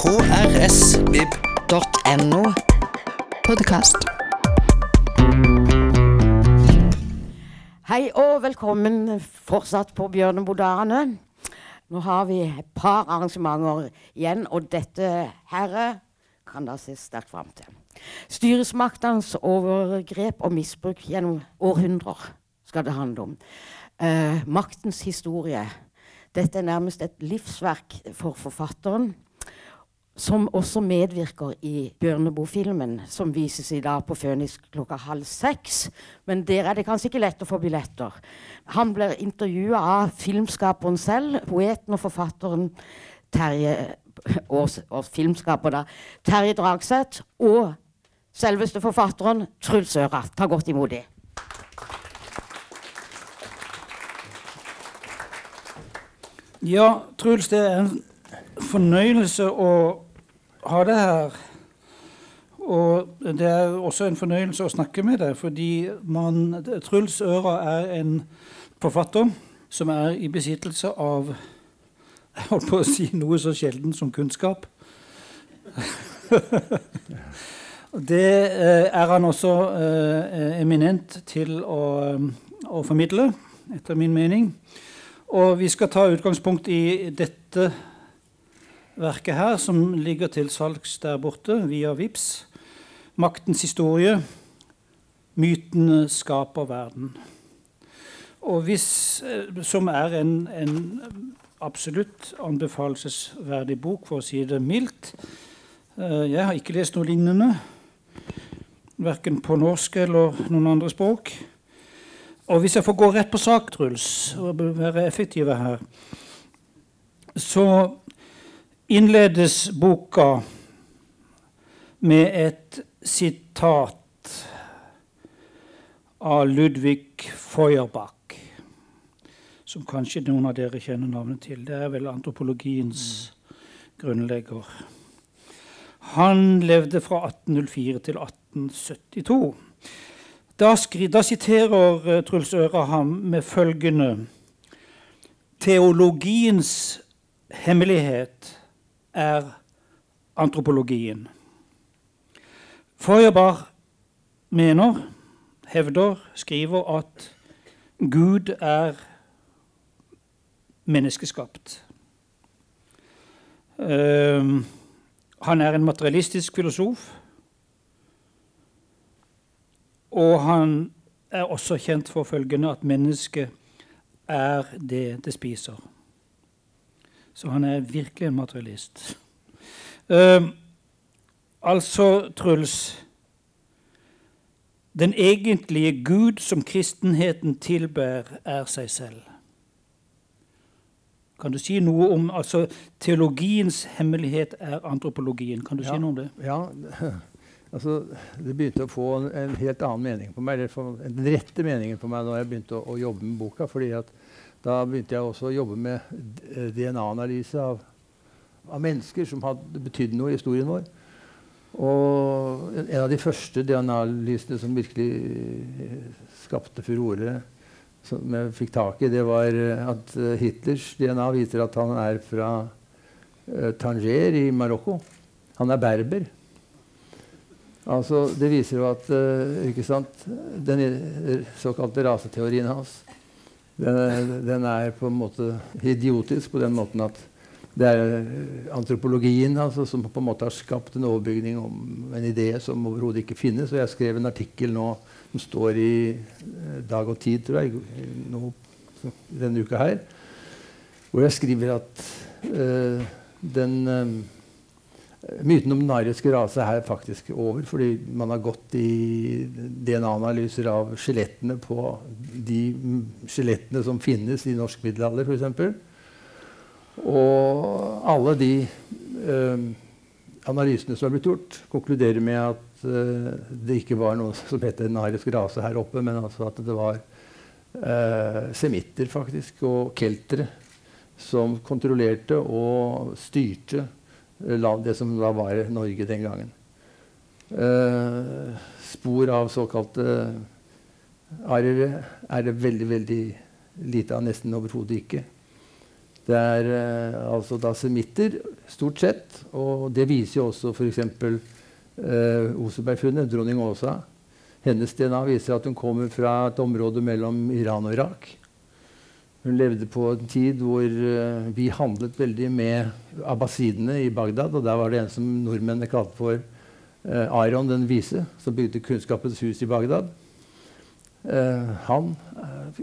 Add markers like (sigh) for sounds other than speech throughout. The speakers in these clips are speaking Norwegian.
krsvib.no. Podkast. Hei og velkommen fortsatt på Bjørnebodane. Nå har vi et par arrangementer igjen, og dette herre kan da se sterkt fram til. Styresmaktenes overgrep og misbruk gjennom århundrer skal det handle om. Eh, maktens historie. Dette er nærmest et livsverk for forfatteren som også medvirker i Bjørneboe-filmen, som vises i dag på Føniks klokka halv seks. Men der er det kanskje ikke lett å få billetter. Han blir intervjua av filmskaperen selv, poeten og forfatteren Terje og, og filmskaper da, Terje Dragseth, og selveste forfatteren Truls Øra. Ta godt imot dem. Ja, Truls, det er en fornøyelse å ha deg her. Og det er også en fornøyelse å snakke med deg, fordi man, Truls Øra er en forfatter som er i besittelse av Jeg holdt på å si noe så sjelden som kunnskap. (laughs) det eh, er han også eh, eminent til å, å formidle, etter min mening. Og vi skal ta utgangspunkt i dette verket her, som ligger til salgs der borte via VIPS. 'Maktens historie. Mytene skaper verden'. Og hvis, eh, som er en, en absolutt anbefalesverdig bok, for å si det mildt. Eh, jeg har ikke lest noe lignende, verken på norsk eller noen andre språk. Og hvis jeg får gå rett på sak, Truls, og være effektiv her, så innledes boka med et sitat av Ludvig Feuerbach, som kanskje noen av dere kjenner navnet til. Det er vel antropologiens grunnlegger. Han levde fra 1804 til 1872. Da, da siterer uh, Truls Øra ham med følgende Teologiens hemmelighet er antropologien. Feuerbach mener, hevder, skriver at Gud er menneskeskapt. Uh, han er en materialistisk filosof. Og han er også kjent for følgende at mennesket er det det spiser. Så han er virkelig en materialist. Uh, altså, Truls Den egentlige Gud som kristenheten tilber, er seg selv. Kan du si noe om altså, Teologiens hemmelighet er antropologien. Kan du ja, si noe om det? Ja, (laughs) altså, Det begynte å få en, en helt annen mening på meg, eller den rette meningen på meg da jeg begynte å, å jobbe med boka. fordi at da begynte jeg også å jobbe med DNA-analyse av, av, mennesker som hadde betydd noe i historien vår. Og en av de første DNA-analysene som virkelig skapte furore, som jeg fikk tak i, det var at Hitlers DNA viser at han er fra Tanger i Marokko. Han er berber. Altså, det viser jo at den såkalte raseteorien hans den, den, er på en måte idiotisk på den måten at det er antropologien altså, som på en måte har skapt en overbygning om en idé som overhodet ikke finnes. Og jeg skrev en artikkel nå som står i eh, Dag og Tid, tror jeg, nå, denne uka her, hvor jeg skriver at uh, den uh, Myten om den ariske rase er faktisk over, fordi man har gått i DNA-analyser av skjelettene på de skjelettene som finnes i norsk middelalder, f.eks. Og alle de eh, analysene som har blitt gjort, konkluderer med at eh, det ikke var noe som het den ariske rase her oppe, men altså at det var eh, semitter faktisk, og keltere som kontrollerte og styrte det som da var Norge den gangen. Uh, spor av såkalte arere er det veldig veldig lite av, nesten overhodet ikke. Det er eh, altså da semitter, stort sett. Og det viser jo også f.eks. Eh, Osebergfunnet, dronning Åsa. Hennes DNA viser at hun kommer fra et område mellom Iran og Irak. Hun levde på en tid hvor uh, vi handlet veldig med abbasidene i Bagdad. Og der var det en som nordmennene kalte for uh, Aron den vise, som bygde Kunnskapens hus i Bagdad. Uh, han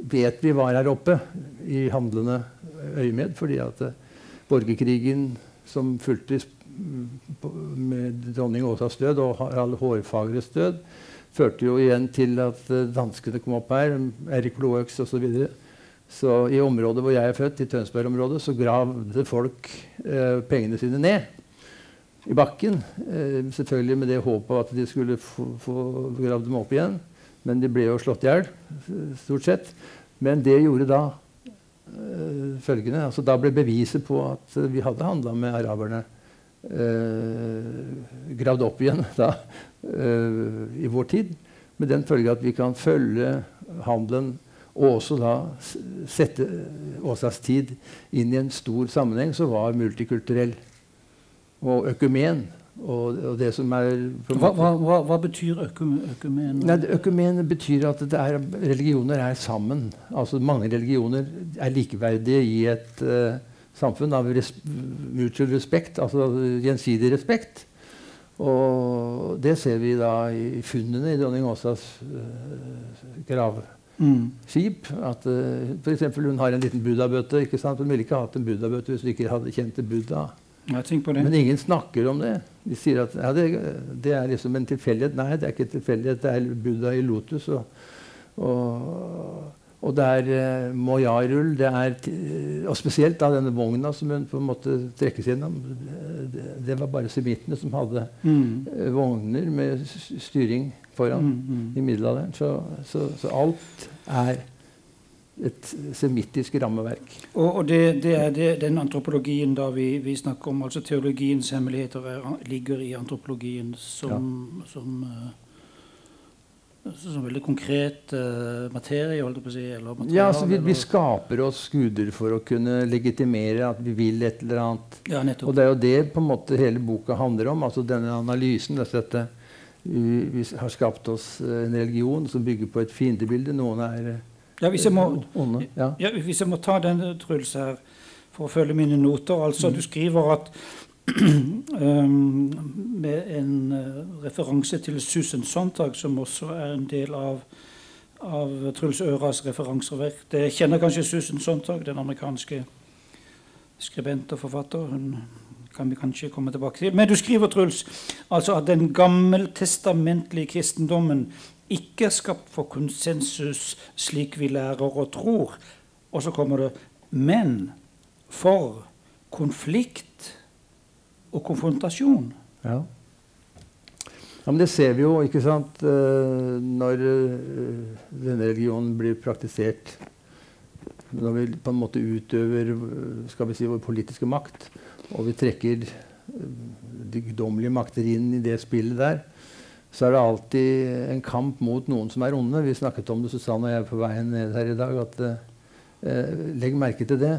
vet vi var her oppe i handlende øyemed, fordi at borgerkrigen som fulgte med dronning Åsas død og Harald Hårfagres død, førte jo igjen til at danskene kom opp her, Erik Loøx osv. Så, videre. Så i området hvor jeg er født, i Tønsberg-området, så gravde folk eh, pengene sine ned i bakken. Eh, selvfølgelig med det håpet at de skulle få, få gravd dem opp igjen. Men de ble jo slått i hjel, stort sett. Men det gjorde da eh, følgende. Altså, da ble beviset på at vi hadde handla med araberne, eh, gravd opp igjen (laughs) da, eh, i vår tid. Med den følge at vi kan følge handelen og også da sette Åsas tid inn i en stor sammenheng som var multikulturell og økumen. Og, og det som er Hva, hva, hva, betyr økumen? Nei, Økumen betyr at det er, religioner er sammen. Altså Mange religioner er likeverdige i et uh, samfunn av res mutual respect, altså gjensidig respekt. Og det ser vi da i funnene i dronning Åsas uh, gravskip. Mm. At uh, f.eks. hun har en liten buddhabøtte. ikke sant? Hun ville ikke hatt en buddhabøtte hvis hun ikke hadde kjent til Buddha. Tenk på det. Men ingen snakker om det. De sier at ja, det, det er liksom en tilfeldighet. Nei, det er ikke en tilfeldighet. Det er Buddha i lotus. Og, og, og det er eh, mojarull. Det er, og spesielt da denne vogna som hun på en måte trekkes gjennom. Det, det var bare semittene som hadde Mm. eh, vogner med styring foran Mm, mm. i middelalderen. Så, så, så alt er et semittisk rammeverk. Og, og det, det er det, den antropologien da vi, vi snakker om, altså teologiens hemmeligheter, er, ligger i antropologien som, som, eh, som veldig konkret uh, materie, holdt jeg på å si. Eller materiale, Ja, altså vi, vi skaper oss guder for å kunne legitimere at vi vil et eller annet. ja, nettopp. Og det er jo det på en måte hele boka handler om. altså Denne analysen. Dette, vi, vi har skapt oss eh, en religion som bygger på et fiendebilde. Noen er eh, Ja, hvis jeg må, onde. Ja. ja, hvis jeg må ta den, Truls, her, for å følge mine noter. Altså, Du skriver at (clears throat) med en eh, referanse til Susan Sontag, som også er en del av, av Truls Øras referanseverk. Det kjenner kanskje Susan Sontag, den amerikanske skribent og forfatter. Hun kan vi kanskje komme tilbake til. Men du skriver, Truls, altså at den gammeltestamentlige kristendommen ikke er skapt for konsensus slik vi lærer og tror. Og så kommer det men for konflikt og konfrontasjon. Ja. ja, men det ser vi jo, ikke sant, eh, når eh, denne religionen blir praktisert. Når vi på en måte utøver eh, skal vi si, vår politiske makt, og vi trekker de guddommelige makter inn i det spillet der, så er det alltid en kamp mot noen som er onde. Vi snakket om det, Susanne og jeg, på veien ned her i dag. at eh, Legg merke til det.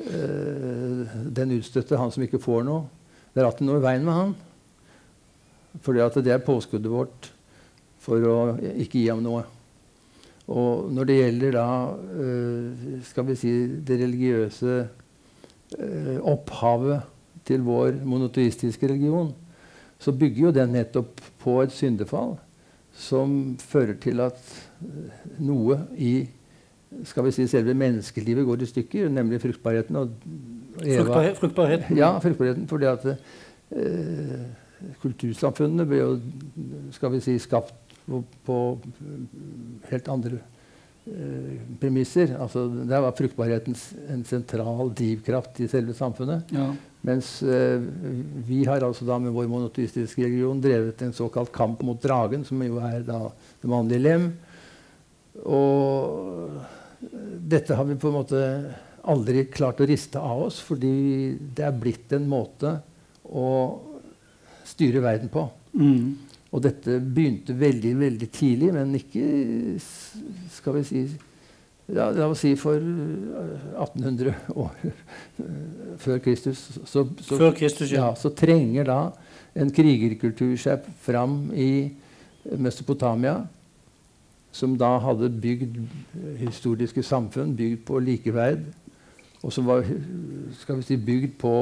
Eh, den utstøtte, han som ikke får noe. Det er alltid noe i veien med han. At det er påskuddet vårt for å ikke gi ham noe. Og når det gjelder da eh, skal vi si det religiøse eh, opphavet til vår monoteistiske religion, så bygger jo den nettopp på et syndefall som fører til at noe i skal vi si, selve menneskelivet går i stykker, nemlig fruktbarheten. Og Eva, Fruktbarhet, fruktbarheten. ja, fruktbarheten. Fordi at eh, kultursamfunnene ble jo skal vi si, skapt på, på helt andre eh, premisser. Altså, der var fruktbarheten en sentral drivkraft i selve samfunnet. Ja. Mens eh, vi har altså da med vår monoteistiske religion drevet en såkalt kamp mot dragen, som jo er da det mannlige lem. Og dette har vi på en måte aldri klart å riste av oss, fordi det er blitt en måte å styre verden på. Mm. Og dette begynte veldig veldig tidlig, men ikke skal vi si ja, La oss si for eh, 1800 år eh, (laughs) før Kristus. Så, så, Før Kristus, ja. ja, så trenger da en krigerkultur seg fram i Mesopotamia, som da hadde bygd historiske samfunn, bygd på likeverd, og som var skal vi si, bygd på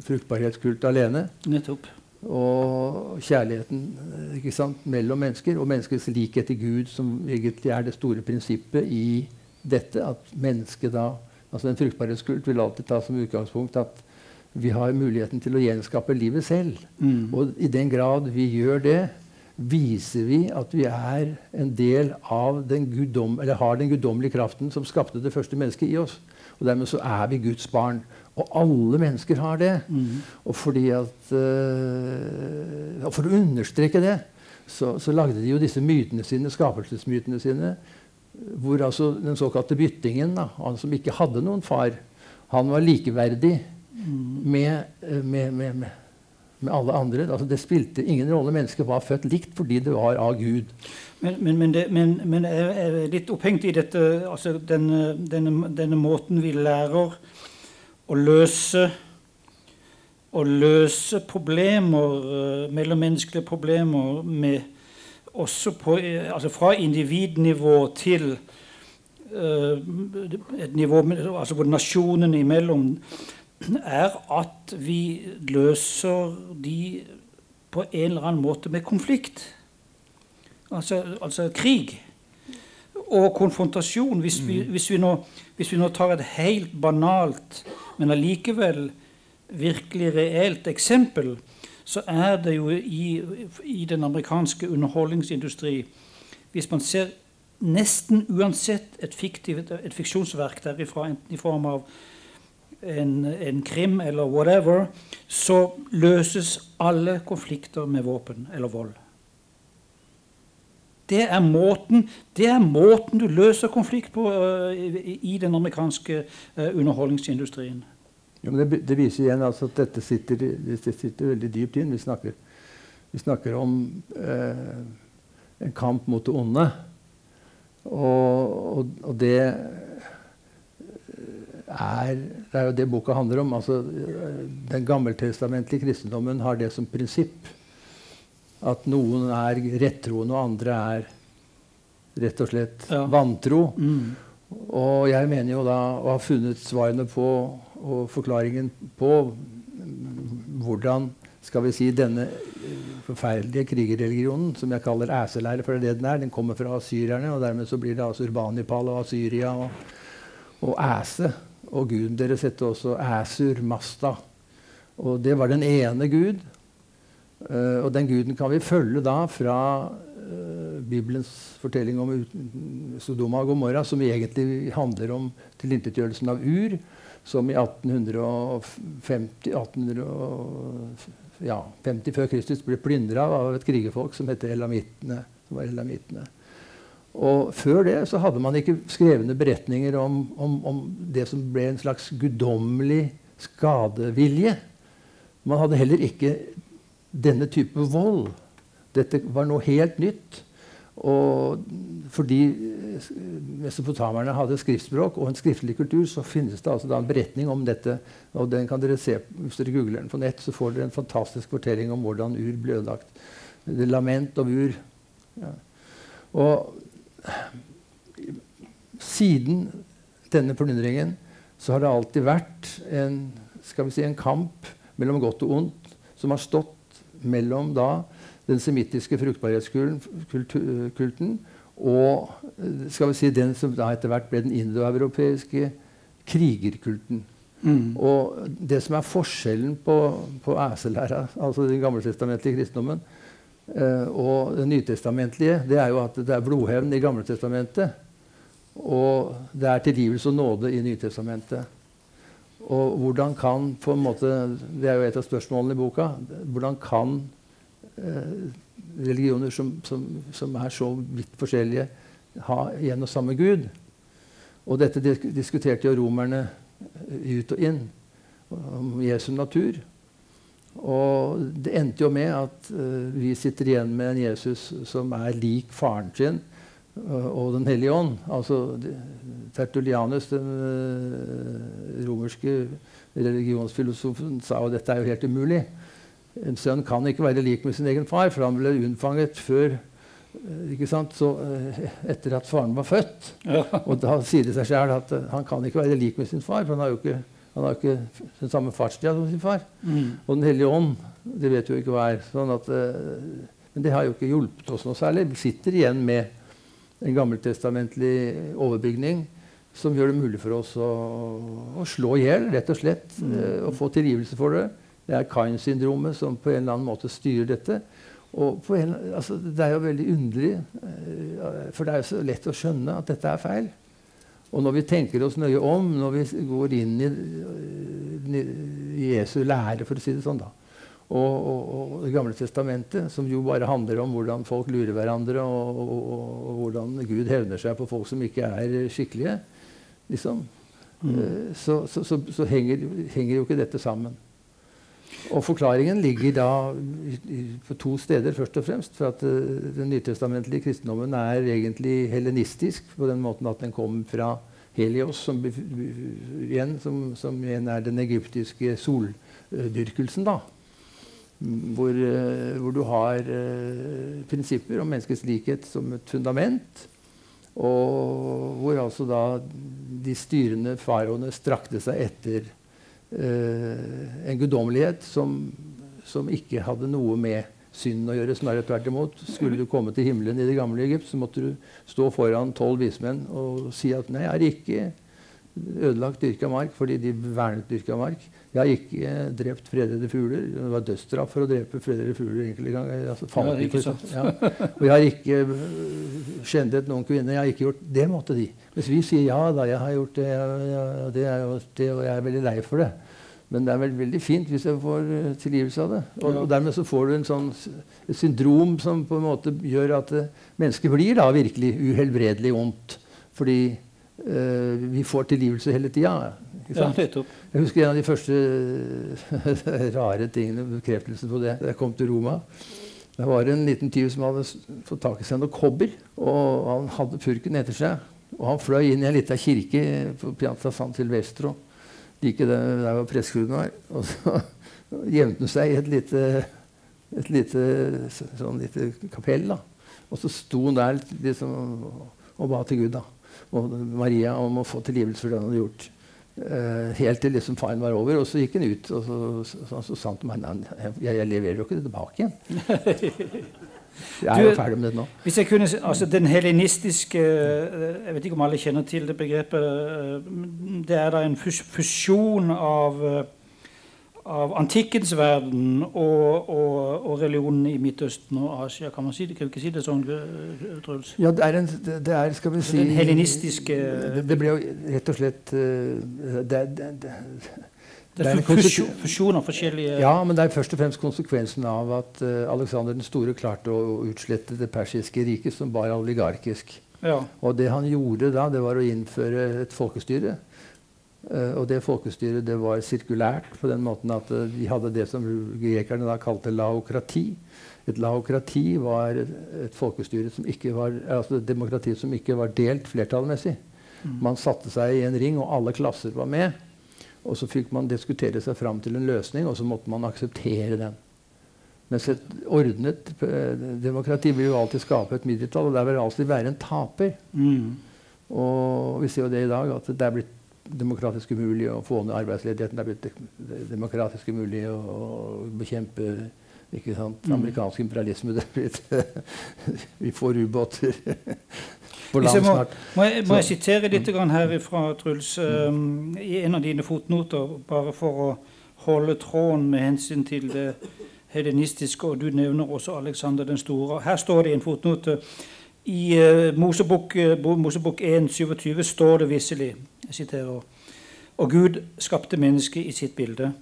fruktbarhetskult alene. Nettopp. Og kjærligheten mellom mennesker, og menneskets likhet til Gud, som egentlig er det store prinsippet i dette. At mennesket da altså En fruktbarhetskult vil alltid ta som utgangspunkt at vi har muligheten til å gjenskape livet selv. Mm. Og i den grad vi gjør det, viser vi at vi er en del av den guddom, eller har den guddommelige kraften som skapte det første mennesket i oss. Og dermed så er vi Guds barn. Og alle mennesker har det. Mm. Og fordi at øh, For å understreke det så, så lagde de jo disse mytene sine, skapelsesmytene sine, hvor altså den såkalte byttingen, da, han som ikke hadde noen far, han var likeverdig med, øh, med, med, med, med alle andre. Altså det spilte ingen rolle. Mennesket var født likt fordi det var av Gud. Men, men, men, det, men, jeg er litt opphengt i dette, altså denne, denne, denne måten vi lærer å løse å løse problemer, eh, mellommenneskelige problemer med, også på, eh, altså fra individnivå til eh, et nivå altså hvor nasjonene imellom, er at vi løser de på en eller annen måte med konflikt. Altså, altså krig og konfrontasjon. Hvis, vi, hvis, vi nå, hvis vi nå tar et helt banalt, men allikevel virkelig reelt eksempel, så er det jo i, i den amerikanske underholdningsindustri Hvis man ser nesten uansett et, fiktivt, et fiksjonsverk derifra, enten i form av en, en krim eller whatever, så løses alle konflikter med våpen eller vold. Det er måten, det er måten du løser konflikt på uh, i, i den amerikanske uh, underholdningsindustrien. Jo, det, det viser igjen altså at dette sitter, det sitter veldig dypt inn. Vi snakker, vi snakker om uh, en kamp mot det onde. Og, og, og det er Det er jo det boka handler om. Altså, den gammeltestamentlige kristendommen har det som prinsipp. At noen er rettroende, og andre er rett og slett Ja. vantro. Mm. Og jeg mener jo da å ha funnet svarene på og forklaringen på hvordan skal vi si denne forferdelige krigerreligionen, som jeg kaller æselære, for det er det den er, den kommer fra asyrerne, og dermed så blir det altså Urbanipal og Asyria og, og æse. Og guden deres heter også Æsur Masta. Og det var den ene gud. Eh, og den guden kan vi følge da fra eh, Bibelens fortelling om Sodoma og Gomorra, som egentlig handler om tilintetgjørelsen av Ur, som i 1850, 1850 ja, 50 før Kristus ble plyndra av et krigerfolk som het elamittene. Som var elamittene. Og før det så hadde man ikke skrevne beretninger om, om, om det som ble en slags guddommelig skadevilje. Man hadde heller ikke denne type vold. Dette var noe helt nytt. Og fordi mesopotamerne hadde skriftspråk og en skriftlig kultur, så finnes det altså en beretning om dette. og den kan dere se Hvis dere googler den på nett, så får dere en fantastisk fortelling om hvordan Ur ble ødelagt. Lament om Ur. Ja. Og siden denne plyndringen så har det alltid vært en, skal vi si, en kamp mellom godt og ondt som har stått mellom da den semittiske fruktbarhetskulten og skal vi si, den som da etter hvert ble den indoeuropeiske krigerkulten. Mm. Og det som er forskjellen på, på æselæra, altså den gammeltestamentlige kristendommen, og det nytestamentlige, det er jo at det er blodhevn i Gammeltestamentet. Og det er tilgivelse og nåde i Nytestamentet. Og hvordan kan på en måte, Det er jo et av spørsmålene i boka. Hvordan kan eh, religioner som, som, som er så vidt forskjellige, ha en og samme Gud? Og dette diskuterte jo romerne eh, ut og inn om Jesu natur. Og det endte jo med at uh, vi sitter igjen med en Jesus som er lik faren sin, uh, og Den hellige ånd. Altså Tertulianus, den uh, romerske religionsfilosofen, sa jo dette er jo helt umulig. En sønn kan ikke være lik med sin egen far, for han ble unnfanget før ikke sant? Så, etter at faren var født. Ja. Og da sier det seg sjøl at han kan ikke være lik med sin far, for han har jo ikke, han har ikke den samme fartstida som sin far. Mm. Og Den hellige ånd, det vet jo ikke hva er. Sånn at, men det har jo ikke hjulpet oss noe særlig. Vi sitter igjen med en gammeltestamentlig overbygning som gjør det mulig for oss å, å slå i hjel, rett og slett. Mm. og få tilgivelse for det. Det er Kain-syndromet som på en eller annen måte styrer dette. Og en, altså, det er jo veldig underlig, for det er jo så lett å skjønne at dette er feil. Og når vi tenker oss nøye om, når vi går inn i, i Jesu lære, for å si det sånn, da, og, og, og, Det gamle testamentet, som jo bare handler om hvordan folk lurer hverandre, og, og hvordan Gud hevner seg på folk som ikke er skikkelige, liksom, mm. så, så, så, så henger, henger, jo ikke dette sammen. Og forklaringen ligger da på to steder, først og fremst. For at uh, den nytestamentlige kristendommen er egentlig hellenistisk på den måten at den kommer fra Helios, som, igjen, som, som igjen er den egyptiske soldyrkelsen. da. Hvor, uh, hvor, du har uh, prinsipper om menneskets likhet som et fundament. Og hvor altså da de styrende faraoene strakte seg etter en guddommelighet som, som, ikke hadde noe med synden å gjøre. Snarere tvert imot. Skulle du komme til himmelen i det gamle Egypt, så måtte du stå foran tolv vismenn og si at nei, jeg er ikke ødelagt dyrka mark fordi de vernet dyrka mark. Jeg har ikke drept fredede fugler. Det var dødsstraff for å drepe fredede fugler egentlig. Altså, ja, ikke sant. Ja. Og jeg har ikke øh, skjendet noen kvinner. Jeg har ikke gjort Det måtte de. Hvis vi sier ja da, jeg har gjort det, ja, det, er jo, det, og jeg er veldig lei for det. Men det er vel veldig fint hvis jeg får øh, tilgivelse av det. Og, og, dermed så får du en sånn, et syndrom som på en måte gjør at mennesket blir da virkelig uhelbredelig ondt. Fordi øh, vi får tilgivelse hele tida. Ja, jeg husker en av de første (laughs) rare tingene, bekreftelsen på det, da jeg kom til Roma. Det var en liten tyv som hadde fått tak i seg noe kobber. og Han hadde purken etter seg. Og han fløy inn i en lita kirke på Piazza San Silvestro. Like der, der var presskruden. Og så (laughs) gjemte han seg i et lite, et lite, sånn lite kapell. da. Og så sto han der liksom, og ba til Gud da. og Maria om å få tilgivelse for det han hadde gjort. Uh, helt til liksom faren var over. Og så gikk han ut og så, så, så, sa han til meg jeg, jeg leverer jo ikke det tilbake igjen. (laughs) Jeg er jo ferdig med det nå. Hvis jeg kunne, altså Den helenistiske eh, Jeg vet ikke om alle kjenner til det begrepet. Eh, det er da en fusjon av av antikkens verden og, og, og, religionen i Midtøsten og Asia. Kan man si det? Kan vi ikke si det sånn, Truls? Ja, det er, en, det er skal vi si Den helenistiske det, det, ble jo rett og slett Det, det, det, det, er fusjon, av forskjellige Ja, men det er først og fremst konsekvensen av at uh, Alexander den store klarte å utslette det persiske riket, som var oligarkisk. Ja. Og det han gjorde da, det var å innføre et folkestyre og det folkestyret det var sirkulært på den måten at uh, de hadde det som grekerne da kalte laokrati. Et laokrati var et, folkestyre som ikke var, altså et demokrati som ikke var delt flertallmessig. Mm. Man satte seg i en ring, og alle klasser var med. Og så fikk man diskutere seg fram til en løsning, og så måtte man akseptere den. Mens et ordnet uh, demokrati vil jo alltid skape et mindretall, og der vil alltid være en taper. Mm. Og vi ser jo det i dag, at det er blitt demokratisk umulig å få ned arbeidsledigheten. Det er blitt demokratisk umulig å, å bekjempe ikke sant? Mm. amerikansk imperialisme. (laughs) Blitt, vi får ubåter (laughs) på land snart. Må, jeg, må jeg sitere litt her fra Truls, um, i en av dine fotnoter, bare for å holde tråden med hensyn til det helenistiske, og du nevner også Alexander den store. Her står det i en fotnote i uh, Mosebok, uh, Mosebok 1, 27 står det visselig jeg siterer, Og Gud skapte mennesket i sitt bilde.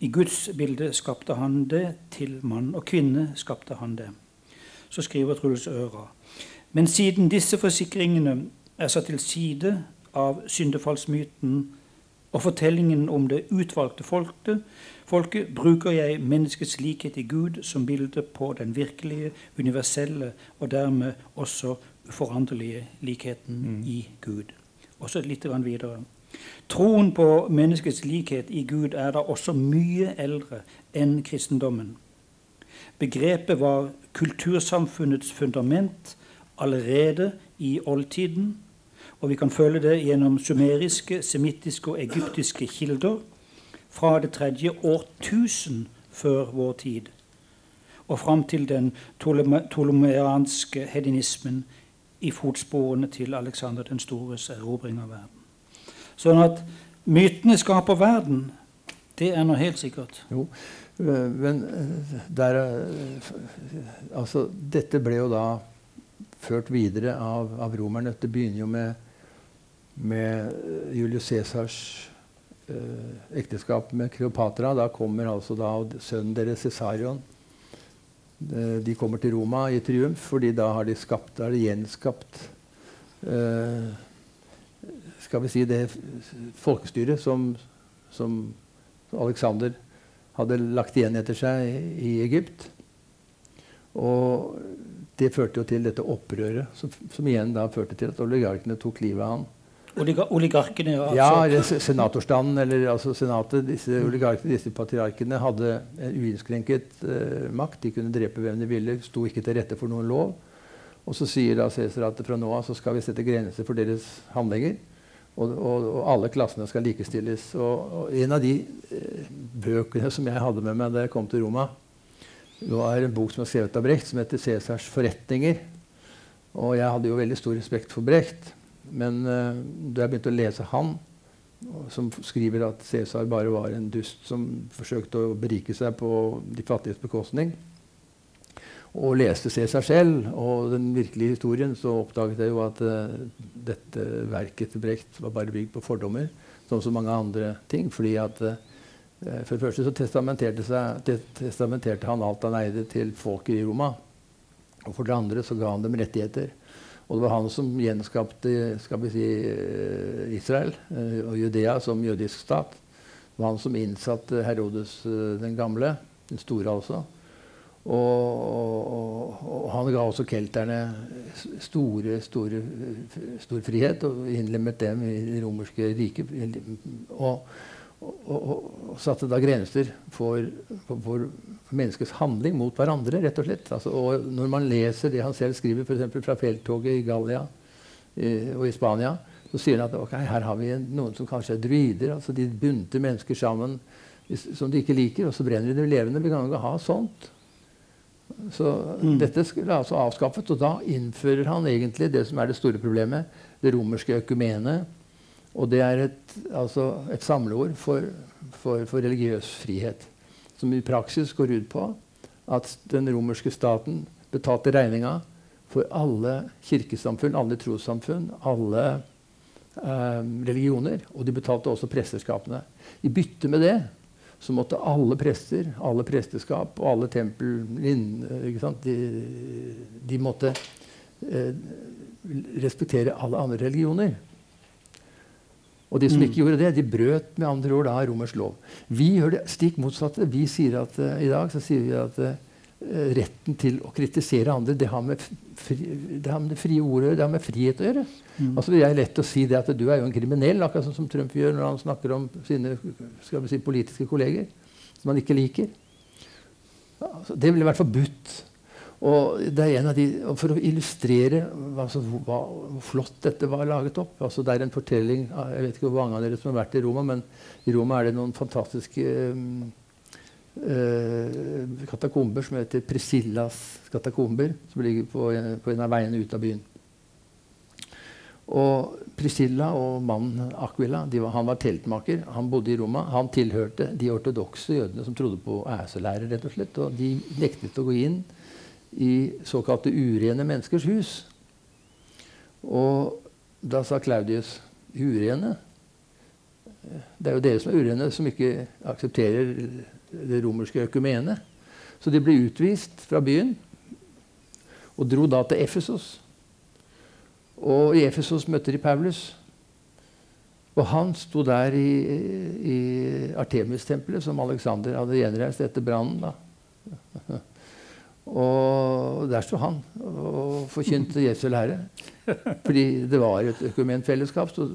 I Guds bilde skapte han det, til mann og kvinne skapte han det. Så skriver Truls Øra. Men siden disse forsikringene er satt til side av syndefallsmyten og fortellingen om det utvalgte folket, folket bruker jeg menneskets likhet i Gud som bilde på den virkelige, universelle og dermed også uforanderlige likheten i Gud. Og så litt videre. Troen på menneskets likhet i Gud er da også mye eldre enn kristendommen. Begrepet var kultursamfunnets fundament allerede i oldtiden, og vi kan føle det gjennom sumeriske, semittiske og egyptiske kilder fra det tredje årtusen før vår tid og fram til den ptolemeanske hedonismen i fotsporene til Alexander den stores erobring av verden. Sånn at mytene skaper verden, det er noe helt sikkert. Jo, øh, men øh, der, øh, altså, dette ble jo da ført videre av, av romerne. Det begynner jo med, med Julius Cæsars eh, ekteskap med Kleopatra. Da kommer altså da sønnen deres Cæsarion. De kommer til Roma i triumf, fordi da har de skapt, har de gjenskapt eh, skal vi si det folkestyret som, som Alexander hadde lagt igjen etter seg i Egypt. Og det førte jo til dette opprøret, som, som igjen da førte til at oligarkene tok livet av han. Oliga oligarkene? Altså. Ja, senatorstanden, eller altså senatet. Disse oligarkene, disse patriarkene, hadde en uinnskrenket uh, makt. De kunne drepe hvem de ville, sto ikke til rette for noen lov. Og så sier da Cæsar at fra nå av så skal vi sette grenser for deres handlinger. Og, og, og, alle klassene skal likestilles. Og, og en av de eh, bøkene som jeg hadde med meg da jeg kom til Roma, var en bok som er skrevet av Brecht, som heter 'Cæsars forretninger'. Og jeg hadde jo veldig stor respekt for Brecht. Men eh, da jeg begynte å lese han, som skriver at Cæsar bare var en dust som forsøkte å berike seg på de fattiges bekostning, og leste Cæsar selv og den virkelige historien, så oppdaget jeg jo at uh, dette verket til Brecht var bare bygd på fordommer, som så mange andre ting. fordi at uh, For det første så testamenterte, seg, testamenterte, han alt han eide, til folket i Roma. Og for det andre så ga han dem rettigheter. Og det var han som gjenskapte skal vi si, Israel og Judea som jødisk stat. Det var han som innsatte Herodes den gamle, den store altså. Og, og, og, han ga også kelterne store, store, stor frihet og innlemmet dem i det romerske riket. Og, og, satte da grenser for, for, for, menneskets handling mot hverandre, rett og slett. Altså, og når man leser det han selv skriver f.eks. fra felttoget i Gallia i, og i Spania, så sier han at okay, her har vi noen som kanskje er druider. altså De bunter mennesker sammen som de ikke liker, og så brenner de dem levende. Vi kan ikke ha sånt. Så mm. dette skulle altså avskaffet, og da innfører han egentlig det som er det store problemet, det romerske økumene. Og det er et, altså et samleord for, for, for, religiøs frihet. Som i praksis går ut på at den romerske staten betalte regninga for alle kirkesamfunn, alle trossamfunn, alle eh, religioner. Og de betalte også presteskapene. I bytte med det så måtte alle prester, alle presteskap og alle tempel de, de, måtte eh, respektere alle andre religioner. Og de som ikke mm. gjorde det, de brøt med andre ord da romersk lov. Vi gjør det stikk motsatte. Vi sier at, uh, I dag så sier vi at uh, retten til å kritisere andre det har med, fri, det har med det frie ordet det har med frihet å gjøre. Mm. Altså Det er lett å si det at du er jo en kriminell, akkurat sånn som Trump gjør når han snakker om sine skal vi si, politiske kolleger som han ikke liker. Altså, det ville vært forbudt. Og det er en av de, For å illustrere altså, hva, hvor flott dette var laget opp altså, Det er en fortelling Jeg vet ikke hvor mange av dere som har vært i Roma, men i Roma er det noen fantastiske um, uh, katakomber som heter Priscillas katakomber, som ligger på, på en av veiene ut av byen. Og Priscilla og mannen Aquila var, han var teltmaker. Han bodde i Roma. Han tilhørte de ortodokse jødene som trodde på æselære. rett og slett, og De nektet å gå inn i såkalte urene menneskers hus. Og da sa Claudius urene? Det er jo dere som er urene, som ikke aksepterer det romerske økumene. Så de ble utvist fra byen og dro da til Efesos. Og i Efesos møtte de Paulus. Og han sto der i, i Artemis-tempelet, som Alexander hadde gjenreist etter brannen. Og der sto han og forkynte Jesu lære. Fordi det var et økumenfellesskap. Så,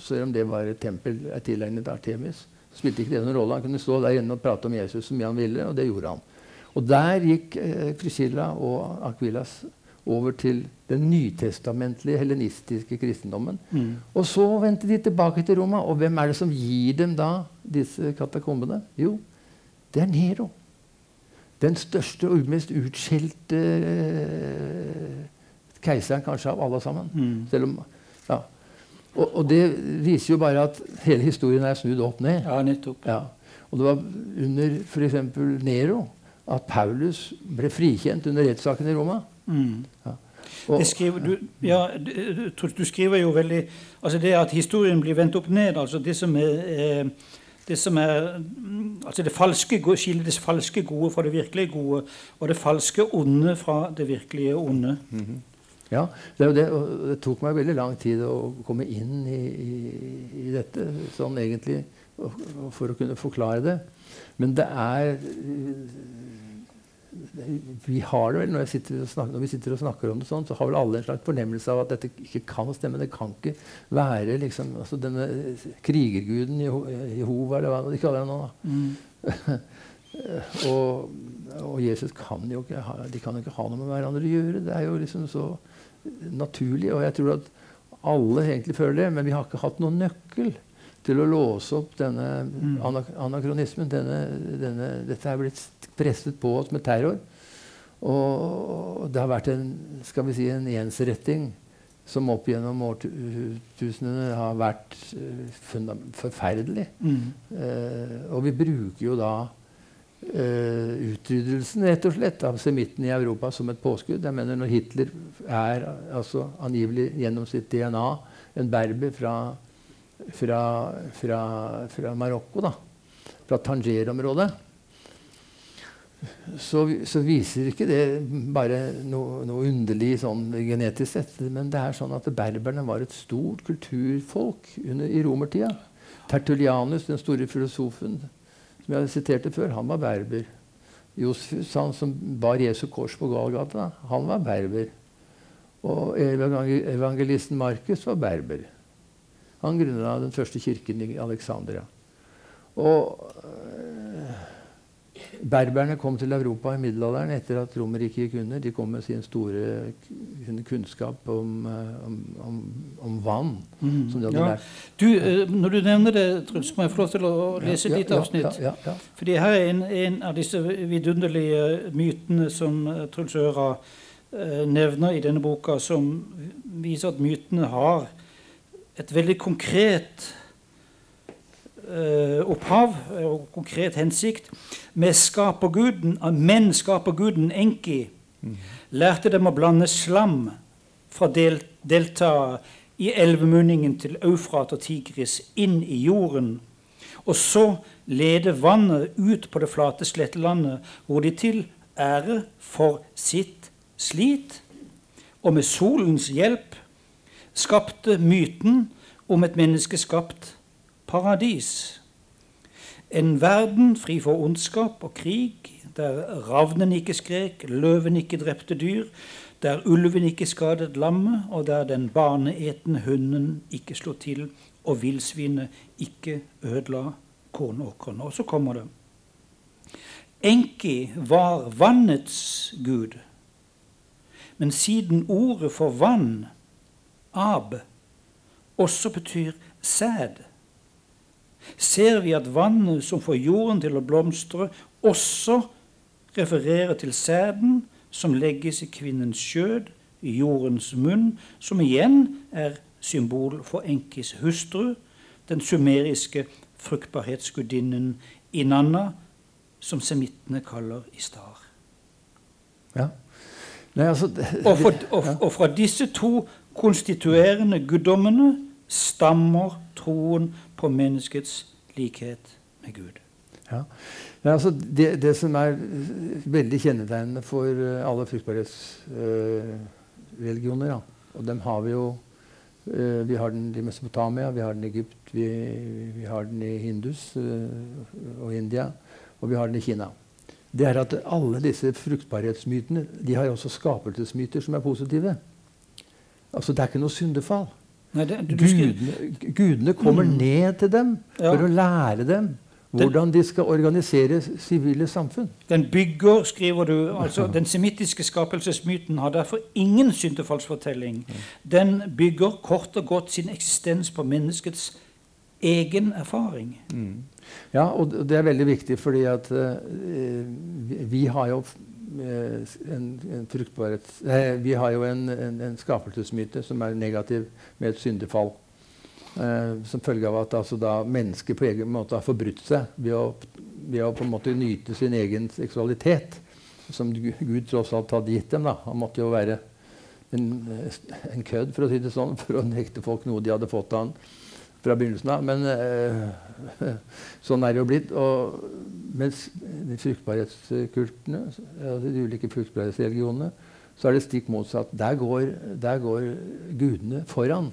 selv om det var et tempel tilegnet Artemis, spilte ikke det noen rolle. Han kunne stå der inne og prate om Jesus så mye han ville, og det gjorde han. Og der gikk eh, Priscilla og Aquilas over til den nytestamentlige helenistiske kristendommen. Mm. Og så vendte de tilbake til Roma. Og hvem er det som gir dem da disse katakombene? Jo, det er Nero. Den største og mest utskjelte eh, keiseren kanskje av alle sammen. Mm. Om, ja. og, og det viser jo bare at hele historien er snudd opp ned. Ja, nettopp. Ja. Og det var under f.eks. Nero at Paulus ble frikjent under rettssaken i Roma. Mm. Og, Det skriver, du, ja, du, du- du skriver jo veldig altså Det at historien blir vendt opp ned, altså det som er eh, det som er mm, altså det falske det falske gode fra det virkelige gode, og det falske onde fra det virkelige onde. ja, det, det, det tok meg veldig lang tid å komme inn i, i, i dette sånn egentlig, for å kunne forklare det. Men det er vi har det vel, når, snakker, når vi sitter og snakker om det sånn, så har vel alle en slags fornemmelse av at dette ikke kan stemme. Det kan ikke være liksom, altså denne krigerguden Jehova, eller hva de kaller det nå. Mm. (laughs) og, og Jesus kan jo ikke ha, de kan jo ikke ha noe med hverandre å gjøre. Det er jo liksom så naturlig. Og jeg tror at alle egentlig føler det, men vi har ikke hatt noen nøkkel til å låse opp denne anak anakronismen. Denne, denne, dette er blitt presset på oss med terror. Og det har vært en, skal vi si, en ensretting som opp gjennom årtusenene har vært eh, forferdelig. Mm. Eh, og vi bruker jo da eh, utryddelsen rett og slett av semitten i Europa som et påskudd. Jeg mener Når Hitler er altså angivelig gjennom sitt DNA en berber fra, fra, fra, fra Marokko, da, fra Tanger-området, så, så viser ikke det bare noe, noe underlig sånn genetisk sett. Men det er sånn at berberne var et stort kulturfolk under, i romertida. Tertulianus, den store filosofen som jeg siterte før, han var berber. Josefus, han som bar Jesu kors på Galgata, han var berber. Og evangelisten Markus var berber. Han grunna den første kirken i Alexandria. Og øh, Berberne kom til Europa i middelalderen etter at Romerriket gikk under. De kom med sin store kunnskap om, eh, om, om, om vann. Mm. Som de hadde Ja. lært. Du, eh, når du nevner det, Truls, må jeg få lov til å lese ja, ditt ja, avsnitt? Ja, ja. Fordi her er en, en av disse vidunderlige mytene som eh, Truls Øra eh, nevner i denne boka, som viser at mytene har et veldig konkret eh, opphav eh, og konkret hensikt. Med skaperguden, eh, men skaperguden Enki lærte dem å blande slam fra del, delta i elvemunningen til Eufrat og Tigris inn i jorden. Og så lede vannet ut på det flate slettelandet, hvor de til ære for sitt slit, og med solens hjelp skapte myten om et menneskeskapt paradis. En verden fri for ondskap og krig, der ravnen ikke skrek, løven ikke drepte dyr, der ulven ikke skadet lammet, og der den baneetende hunden ikke slo til, og villsvinet ikke ødela kornåkrene. Og så kommer det. Enki var vannets gud, men siden ordet for vann, ab, også betyr sæd, ser vi at vannet som får jorden til å blomstre, også refererer til sæden som legges i kvinnens skjød, i jordens munn, som igjen er symbol for Enkis hustru, den sumeriske fruktbarhetsgudinnen Inanna, som semittene kaller Istar. Ja. Nei, altså, det, Og, for, (laughs) og, og fra disse to konstituerende guddommene stammer troen på menneskets likhet med Gud. Ja. Ja, altså det, det som er eh, veldig kjennetegnende for eh, alle fruktbarhetsreligioner, ja. og dem har vi jo eh, Vi har den i Mesopotamia, vi har den i Egypt, vi, vi har den i Hindus eh, og India, og vi har den i Kina. det er at alle disse fruktbarhetsmytene de har også skapelsesmyter som er positive. Altså Det er ikke noe syndefall. Nei, det, du, Gudene, gudene kommer ned til dem Ja. for å lære dem hvordan de skal organisere sivile samfunn. den bygger, skriver du altså (laughs) Den semittiske skapelsesmyten har derfor ingen syndefallsfortelling. Den bygger kort og godt sin eksistens på menneskets egen erfaring. Ja, og det er veldig viktig, fordi at uh, vi, har jo en, en fruktbarhet eh, Vi har jo en, en, en skapelsesmyte som er negativ med et syndefall. Eh, som følge av at altså, mennesket på egen måte har forbrutt seg ved å, ved å på en måte nyte sin egen seksualitet, som Gud tross alt hadde gitt dem. Da. Han måtte jo være en kødd, for å si det sånn, for å nekte folk noe de hadde fått av han fra begynnelsen av. Men eh, (laughs) sånn er det jo blitt. Og mens de fruktbarhetskultene, altså de ulike fruktbarhetsreligionene, så er det stikk motsatt. Der går, der går gudene foran.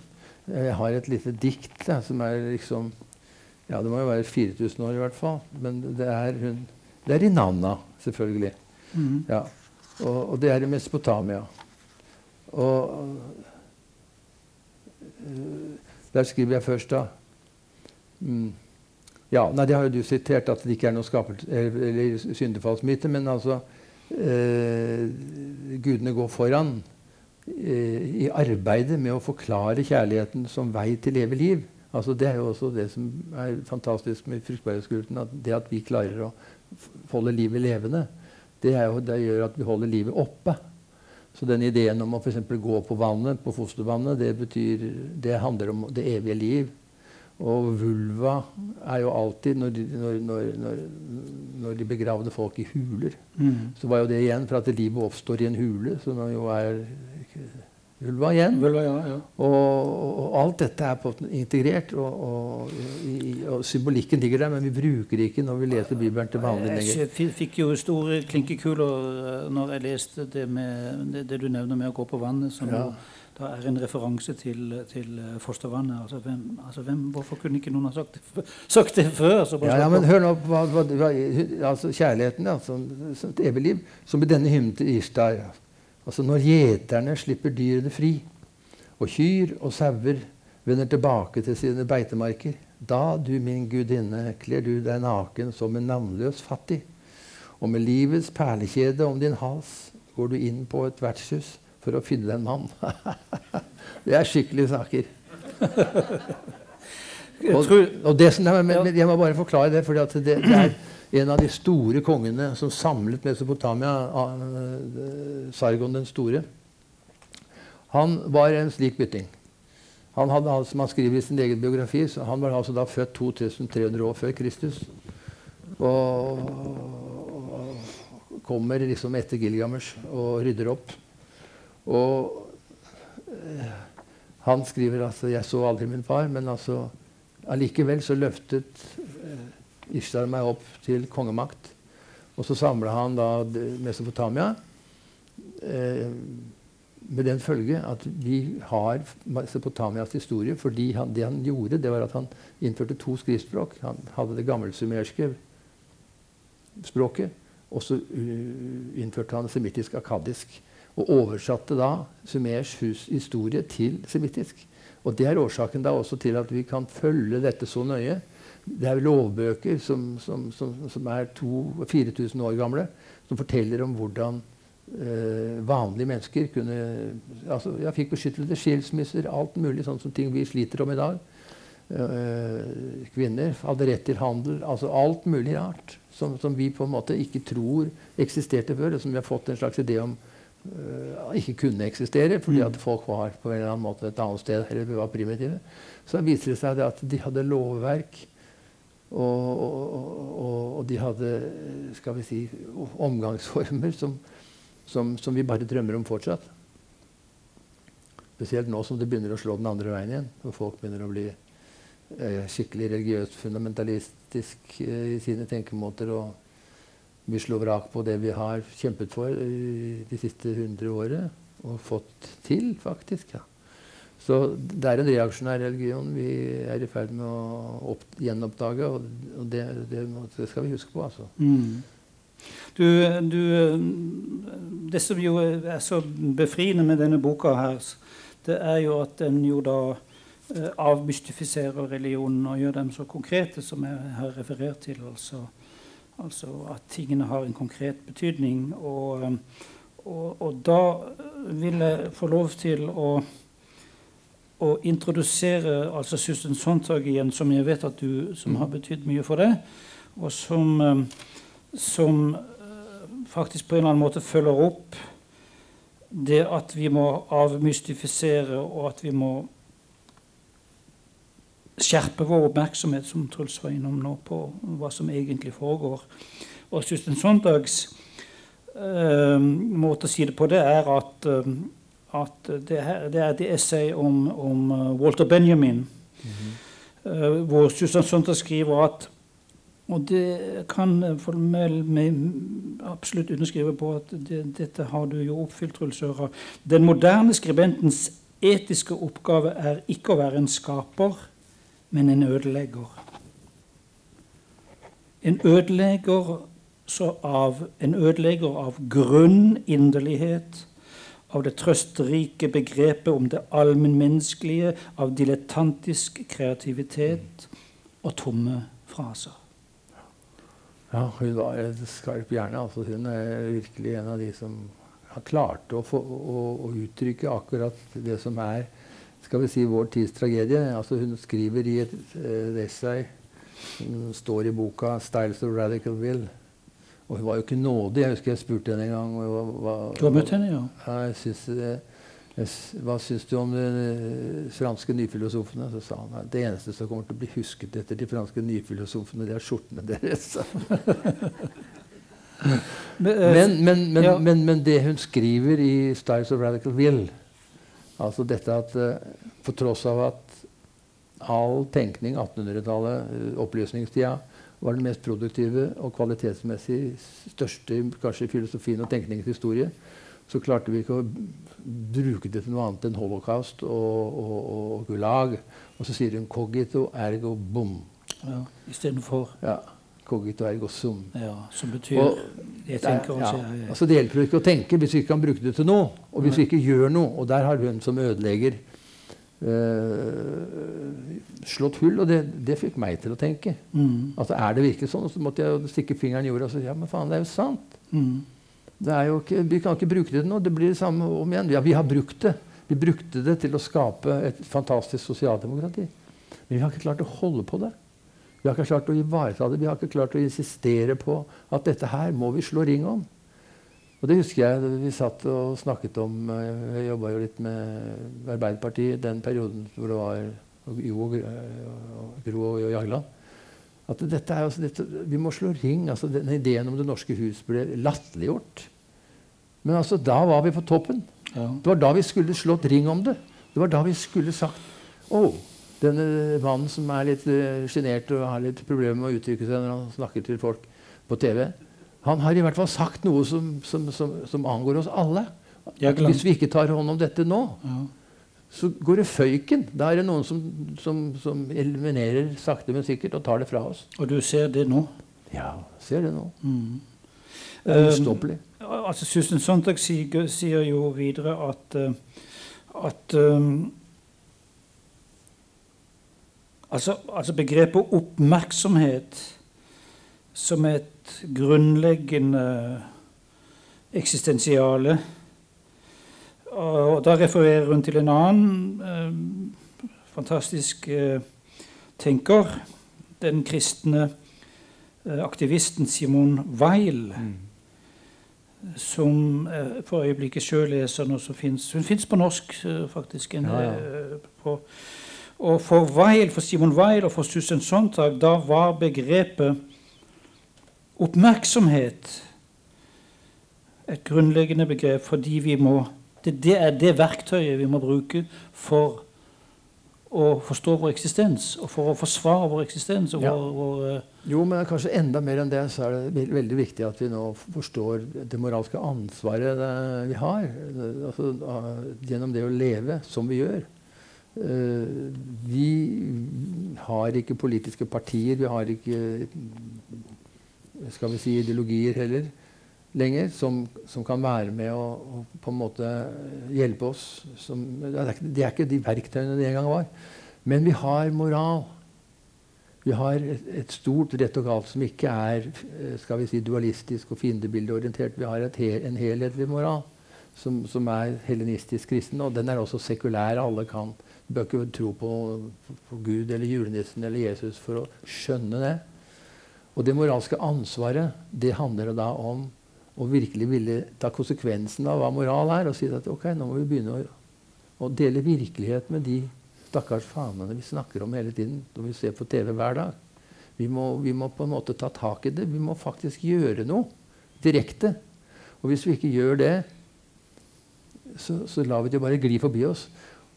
Jeg har et lite dikt da, som er liksom Ja, det må jo være 4000 år i hvert fall. Men det er, hun, det er i Nanna, selvfølgelig. Ja. Og, og det er i Mesopotamia. Og øh, der skriver jeg først, da mm. Ja, nei, Det har jo du sitert, at det ikke er noe eller syndefallsmyte. Men altså eh, Gudene går foran eh, i arbeidet med å forklare kjærligheten som vei til evig liv. Altså, det er jo også det som er fantastisk med fruktbarhetskulten. At det at vi klarer å holde livet levende, det, jo, det gjør at vi holder livet oppe. Så den ideen om å for eksempel gå på vannet, på fostervannet, det, betyr, det handler om det evige liv. Og vulva er jo alltid Når de, når, når, når, når de begravde folk i huler, Mm. så var jo det igjen for at livet oppstår i en hule, som jo er vulva igjen. Ulva, ja, ja. Og, og, alt dette er på, integrert, og, og, symbolikken ligger der, men vi bruker det ikke når vi leser Bibelen til behandling lenger. Jeg fikk jo store klinkekuler eh, når jeg leste det, med, det, det du nevner med å gå på vannet, som Ja. da er en referanse til, til eh, fostervannet. Altså, hvem, altså hvem, hvorfor kunne ikke noen ha sagt det, (laughs) sagt det før? Så bare Ja, ja, men hør nå på altså kjærligheten, som et evig liv, som i denne hymnen til Ishtar. Altså når gjeterne slipper dyrene fri, og kyr og sauer vender tilbake til sine beitemarker, da, du min gudinne, kler du deg naken som en navnløs fattig, og med livets perlekjede om din hals går du inn på et vertshus for å finne en mann. (laughs) det er skikkelige saker. Og, det nei, men, jeg må bare forklare det, for det, det er en av de store kongene som samlet Mesopotamia, uh, Sargon den store. Han var en slik bytting. Han hadde, som han skriver i sin egen biografi, så han var altså da født 2300 år før Kristus. Og, og kommer liksom etter Gilgamesh og rydder opp. Og eh, han skriver altså 'Jeg så aldri min far', men altså allikevel så løftet eh, Ishtar meg opp til kongemakt. Og så samla han da Mesopotamia. Eh, med den følge at vi har Mesopotamias historie han, det han gjorde, det var at han innførte to skriftspråk. Han hadde det gammelsumerske språket, og så uh, innførte han semittisk akadisk. Og oversatte da sumers hus historie til semittisk. Og det er årsaken da også til at vi kan følge dette så nøye. Det er lovbøker som, som, som, som er 4000 år gamle, som forteller om hvordan eh, vanlige mennesker kunne altså, Jeg fikk beskyttelse, skilsmisser, alt mulig sånn som ting vi sliter om i dag. Eh, kvinner hadde rett til handel. altså Alt mulig rart som, vi på en måte ikke tror eksisterte før, og som vi har fått en slags idé om ikke kunne eksistere fordi at folk var på en eller annen måte et annet sted eller var primitive. Så viser det seg det at de hadde lovverk. Og, og, og, og de hadde skal vi si, omgangsformer som, som, som vi bare drømmer om fortsatt. Spesielt nå som det begynner å slå den andre veien igjen. Og folk begynner å bli eh, skikkelig religiøst fundamentalistisk eh, i sine tenkemåter. Og vi slår vrak på det vi har kjempet for de siste hundre årene. Og fått til, faktisk. ja. Så det er en reaksjonær religion vi er i ferd med å opp, gjenoppdage, og det, det, det skal vi huske på. altså. mm. Du, du, det som jo er så befriende med denne boka, her, det er jo at den jo da eh, avmystifiserer religionen og gjør dem så konkrete som jeg har referert til. Altså, altså at tingene har en konkret betydning. Og, eh, og, og da vil jeg få lov til å, å introdusere altså Susan Sontag igjen, som jeg vet at du som har betydd mye for deg, og som, eh, som faktisk på en eller annen måte følger opp det at vi må avmystifisere, og at vi må skjerpe vår oppmerksomhet, som Truls var innom nå, på hva som egentlig foregår. Og Susten Sondags uh, måte å si det på, det er at, uh, at det, her, det, er et essay om, om uh, Walter Benjamin, mm -hmm. uh, hvor Susan Sondag skriver at og det kan jeg absolutt underskrive på at det, dette har du jo oppfylt, Truls Øra. Den moderne skribentens etiske oppgave er ikke å være en skaper, men en ødelegger. En ødelegger av, en ødelegger av grunn inderlighet, av det trøsterike begrepet om det allmennmenneskelige, av dilettantisk kreativitet og tomme fraser. Ja, hun var en skarp hjerne. Altså, hun er virkelig en av de som har klart å, å, å, uttrykke akkurat det som er skal vi si, vår tids tragedie. Altså, hun skriver i et, et essay som står i boka 'Styles of Radical Will'. Og hun var jo ikke nådig. Jeg husker jeg spurte henne en gang. Hva, hva, du har møtt henne, ja? jeg synes, hva syns du om de franske nyfilosofene? Så sa han at det eneste som kommer til å bli husket etter de franske nyfilosofene, det er skjortene deres. (laughs) men, men, men, ja. men, det hun skriver i 'Styles of Radical Will', altså dette at uh, på tross av at all tenkning 1800-tallet, uh, opplysningstida, var den mest produktive og kvalitetsmessig største kanskje filosofien og tenkningens historie, så klarte vi ikke å bruke det til noe annet enn holocaust og, og, og gulag. Og så sier hun 'cogito ergo bom'. Ja, Istedenfor ja, 'cogito ergo sum'. Ja, Som betyr og, jeg tenker ja, ja. Altså Det hjelper ikke å tenke hvis vi ikke kan bruke det til noe. Og hvis vi ikke gjør noe. Og der har hun som ødelegger øh, slått hull. Og det, det, fikk meg til å tenke. Mm. Altså Er det virkelig sånn? Og så måtte jeg stikke fingeren i jorda og si ja, men faen, det er jo sant. Mm. Ikke, vi kan ikke bruke det til noe. Det blir det samme om igjen. Ja, vi har brukt det. Vi brukte det til å skape et fantastisk sosialdemokrati. Men vi har ikke klart å holde på det. Vi har ikke klart å ivareta det. Vi har ikke klart å insistere på at dette her må vi slå ring om. Og det husker jeg vi satt og snakket om Jeg jobba jo litt med Arbeiderpartiet den perioden hvor det var Jo og Gro og Jagland. At dette er, altså, dette, vi må slå ring. altså den Ideen om Det norske hus ble latterliggjort. Men altså, da var vi på toppen. Ja. Det var da vi skulle slått ring om det. Det var da vi skulle sagt oh, denne mannen som er litt uh, sjenert og har litt problemer med å uttrykke seg når han snakker til folk på TV, han har i hvert fall sagt noe som, som, som, som angår oss alle. Hvis vi ikke tar hånd om dette nå, ja. så går det føyken. Da er det noen som, eliminerer sakte, men sikkert og tar det fra oss. Og du ser det nå? Ja, ser det nå. Mm. Det er ustoppelig. Um, altså Susan Sontag sier, sier, jo videre at, uh, at um, altså, altså, begrepet oppmerksomhet som et grunnleggende eksistensiale og Da refererer hun til en annen eh, fantastisk eh, tenker, den kristne aktivisten Simon Weil. Mm som eh, for øyeblikket sjøl leser noe som fins Hun fins på norsk, eh, faktisk. En, ja, ja. Eh, på, og for Weil, for Simon Weil og for Susan Sontag da var begrepet oppmerksomhet et grunnleggende begrep fordi vi må det, det er det verktøyet vi må bruke for å forstå vår eksistens, og for å forsvare vår eksistens. Ja. Vår, vår, uh... jo, men kanskje enda mer enn det så er det veldig viktig at vi nå forstår det moralske ansvaret vi har altså, gjennom det å leve som vi gjør. Uh, vi har ikke politiske partier, vi har ikke skal vi si, ideologier heller lenger, som, som kan være med å, og, på en måte hjelpe oss. Som, det, er ikke, det er ikke de verktøyene det en gang var. Men vi har moral. Vi har et, et stort rett og galt som ikke er eh, skal vi si, dualistisk og fiendebildeorientert. Vi har hel, en helhetlig moral som, som, er helenistisk kristen, og den er også sekulær. Alle kan. Bør ikke tro på, på, Gud eller julenissen eller Jesus for å skjønne det. Og det moralske ansvaret det handler da om å virkelig ville ta konsekvensen av hva moral er, og si at ok, nå må vi begynne å, å dele virkelighet med de stakkars fanene vi snakker om hele tiden når vi ser på TV hver dag. Vi må, vi må, på en måte ta tak i det. Vi må faktisk gjøre noe direkte. Og hvis vi ikke gjør det, så, så lar vi det bare gli forbi oss.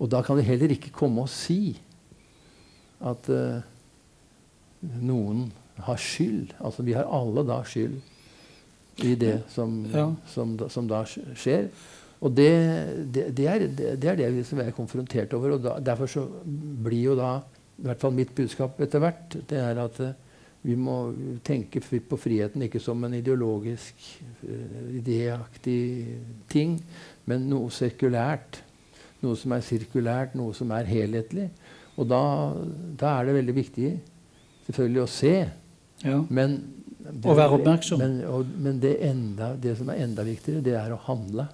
Og da kan vi heller ikke komme og si at uh, noen har skyld. Altså vi har alle da skyld i det som, ja. som, som da skjer. Og det, det, det, er, det, er, det som jeg er konfrontert over. og da, Derfor så blir jo da i hvert fall mitt budskap etter hvert det er at uh, vi må tenke på friheten ikke som en ideologisk, uh, idéaktig ting, men noe sekulært. Noe som er sirkulært, noe som er helhetlig. Og da, da er det veldig viktig selvfølgelig å se. Ja. Men å være oppmerksom. Men, og, men enda, det, som er enda viktigere, det er å handle.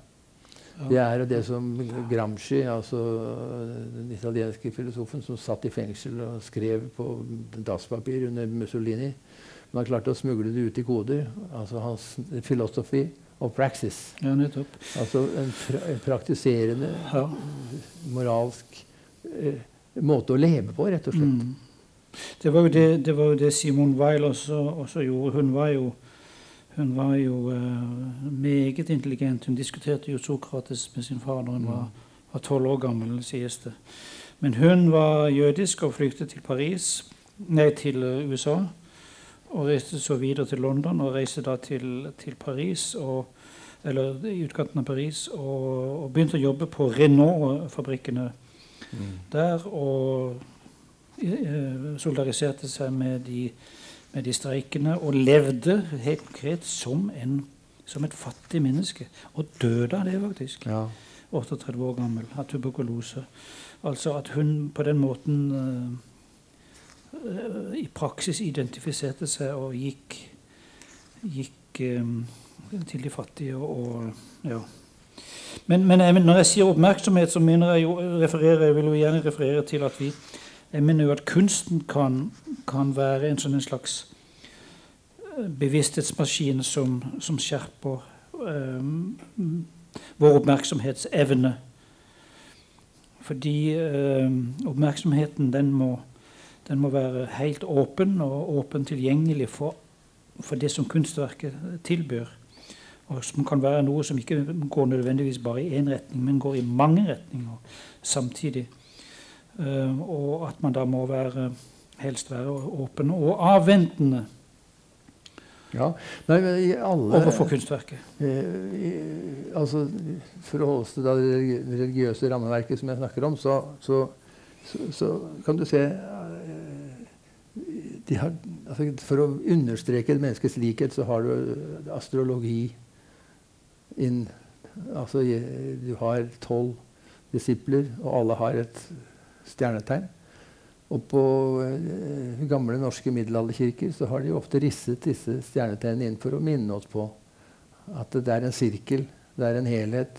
Det er det som Gramsci, altså den italienske filosofen som satt i fengsel og skrev på dasspapir under Mussolini Man han klarte å smugle det ut i koder. Altså hans philosophy of praxis. Ja, nettopp. Altså en, pra en praktiserende, ja. moralsk eh, måte å leve på, rett og slett. Mm. Det, var det, det, var jo det, Simon Weil også, også gjorde. Hun var jo hun var jo uh, meget intelligent. Hun diskuterte jo Sokrates med sin far da hun var tolv år gammel, sies det. Men hun var jødisk og flyktet til Paris, nei, til uh, USA. Og reiste så videre til London og reiste da til, til Paris, og, eller i utkanten av Paris, og, og begynte å jobbe på Renault-fabrikkene mm. der. Og eh, solidariserte seg med de med de streikene og levde helt konkret som, en, som et fattig menneske. Og døde av det, faktisk. Ja. 38 år gammel, av tuberkulose. Altså at hun på den måten uh, i praksis identifiserte seg og gikk, gikk um, til de fattige og, ja. Men, men, når jeg sier oppmerksomhet, så jeg jo, refererer, jeg vil jo gjerne referere til at vi jeg mener jo at kunsten kan, kan være en sånn slags eh, bevissthetsmaskin som, som skjerper um, vår oppmerksomhetsevne. Fordi um, oppmerksomheten den må, den må, være helt åpen og åpen tilgjengelig for, for, det som kunstverket tilbyr. Og som kan være noe som ikke går nødvendigvis bare i én retning, men går i mange retninger samtidig. Eh, og at man da må være, helst være åpen og avventende. Ja, Nei, i alle, Overfor kunstverket. Eh, altså, For å holde oss til det religiøse rammeverket som jeg snakker om, så, så, så, så kan du se har, altså, For å understreke et menneskes likhet, så har du astrologi inn, altså, Du har tolv disipler, og alle har et stjernetegn. Og på eh, gamle norske middelalderkirker så har de ofte risset disse stjernetegnene inn for å minne oss på at det er en sirkel, det er en helhet.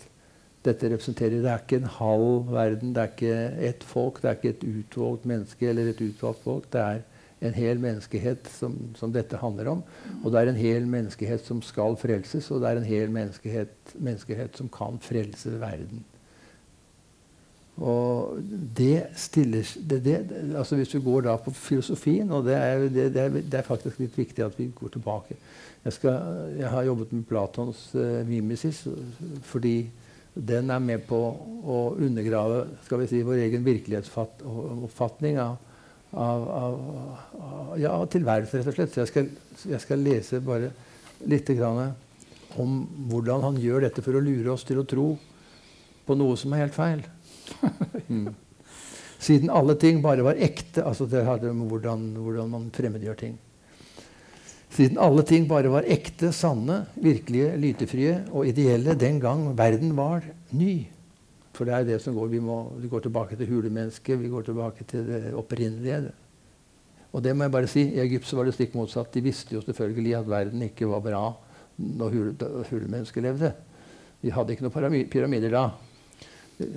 Dette representerer Det er ikke en halv verden, det er ikke ett folk, det er ikke et utvalgt menneske eller et utvalgt folk. Det er en hel menneskehet som, som, dette handler om. Og det er en hel menneskehet som skal frelses, og det er en hel menneskehet, menneskehet som kan frelse verden. Og det stiller det, det, altså Hvis vi går da på filosofien og det er, det, det er, faktisk litt viktig at vi går tilbake. Jeg, skal, jeg har jobbet med Platons uh, mimesis fordi den er med på å undergrave skal vi si, vår egen virkelighetsoppfatning av, av, av, av ja, tilværelse, rett og slett. Så jeg skal, jeg skal lese bare litt om hvordan han gjør dette for å lure oss til å tro på noe som er helt feil. mm. (laughs) Siden alle ting bare var ekte. altså Det hadde med hvordan, hvordan man fremmedgjør ting. Siden alle ting bare var ekte, sanne, virkelige, lytefrie og ideelle den gang verden var ny. For det er det som går. Vi, må, vi går tilbake til hulemennesket, vi går tilbake til det opprinnelige. Og det må jeg bare si, I Egypt så var det stikk motsatt. De visste jo selvfølgelig at verden ikke var bra når hulemennesket levde. De hadde ikke noen pyramider da.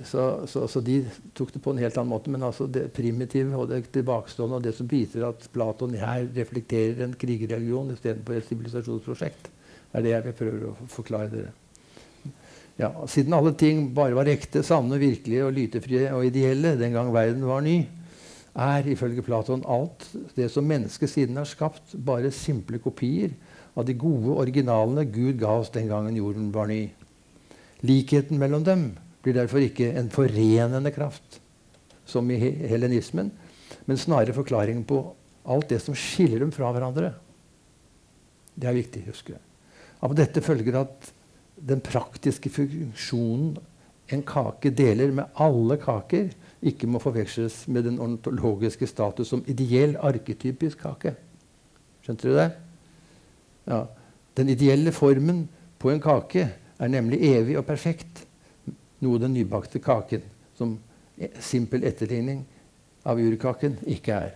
Så, så, så, de tok det på en helt annen måte. Men altså det primitive og det tilbakestående og det som viser at Platon her reflekterer en krigerreligion istedenfor et sivilisasjonsprosjekt, er det jeg vil prøve å forklare dere. Ja, siden alle ting bare var ekte, sanne, virkelige og lytefrie og ideelle den gang verden var ny, er ifølge Platon alt det som mennesket siden har skapt, bare simple kopier av de gode originalene Gud ga oss den gangen jorden var ny. Likheten mellom dem blir derfor ikke en forenende kraft, som i helenismen, men snarere forklaringen på alt det som skiller dem fra hverandre. Det er viktig å huske. Av dette følger at den praktiske funksjonen en kake deler med alle kaker, ikke må forveksles med den ontologiske status som ideell, arketypisk kake. Skjønte du det? Ja. Den ideelle formen på en kake er nemlig evig og perfekt noe den nybakte kaken, som simpel etterligning av urkaken, ikke er.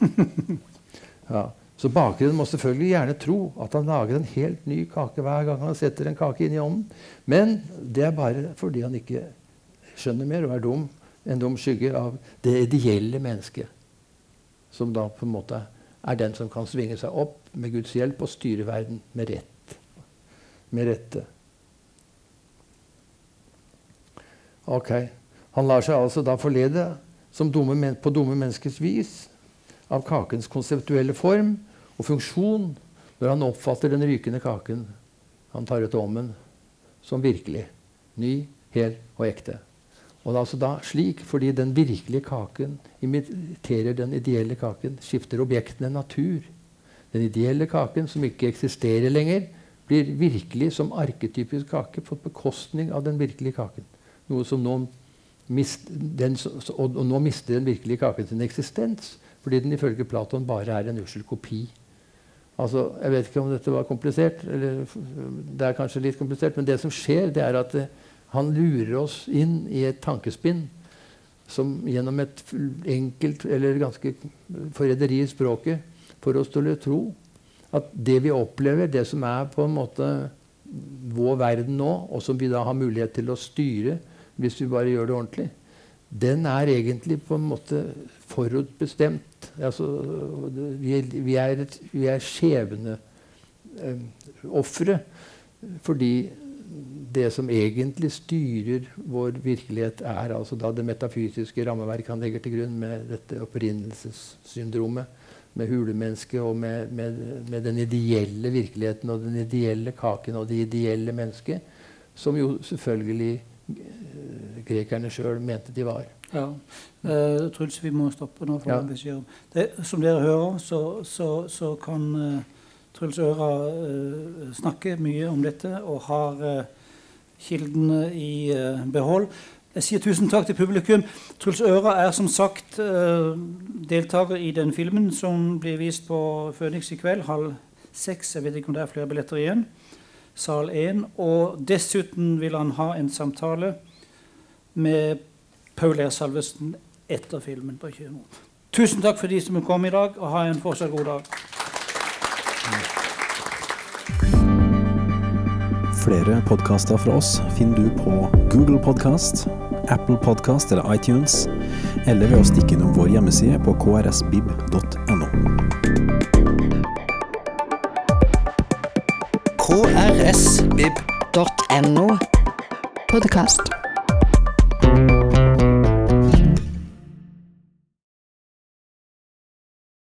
(laughs) ja. Så bakeren må selvfølgelig gjerne tro at han lager en helt ny kake hver gang han setter en kake inn i ovnen. Men det er bare fordi han ikke skjønner mer og er dum, en dum skygge av det ideelle mennesket. Som da på en måte er den som kan svinge seg opp med Guds hjelp og styre verden med rett. Med rette. Ok. Han lar seg altså da forlede dumme, på dumme menneskers vis av kakens konseptuelle form og funksjon når han oppfatter den rykende kaken han tar ut ommen, som virkelig, ny, hel og ekte. Og altså da slik, fordi den virkelige kaken imiterer den ideelle kaken, skifter objektene natur. Den ideelle kaken, som ikke eksisterer lenger, blir virkelig som arketypisk kake på bekostning av den virkelige kaken. Noe som nå, mist, den, og, og nå mister den virkelige kaken sin eksistens. Fordi den ifølge Platon bare er en ussel kopi. Altså, jeg vet ikke om dette var komplisert. eller Det er kanskje litt komplisert, men det som skjer, det er at det, han lurer oss inn i et tankespinn som gjennom et enkelt eller ganske forræderi i språket får oss til å tro at det vi opplever, det som er på en måte vår verden nå, og som vi da har mulighet til å styre hvis vi bare gjør det ordentlig, den er egentlig på en måte forutbestemt. Altså, vi, vi, er, vi er skjebneofre eh, fordi det som egentlig styrer vår virkelighet, er altså da det metafysiske rammeverket han legger til grunn med dette opprinnelsessyndromet, med hulemennesket og med, med, med, den ideelle virkeligheten og den ideelle kaken og det ideelle mennesket, som jo selvfølgelig grekerne sjøl mente de var. Ja. Uh, Truls, vi må stoppe nå. ja. Det, som dere hører, så, så, så kan uh, Truls Øra uh, snakke mye om dette og har kildene i behold. Jeg sier tusen takk til publikum. Truls Øra er som sagt deltaker i den filmen som blir vist på Føniks i kveld, halv seks. Jeg vet ikke om det er flere billetter igjen. Sal 1. Og dessuten vil han ha en samtale med Paul R. Salvesen etter filmen på kino. Tusen takk for de som kom i dag, og ha en fortsatt god dag. Flere podkaster fra oss finner du på Google Podkast, Apple Podkast eller iTunes, eller ved å stikke innom vår hjemmeside på krsbib.no. krsbib.no Podkast.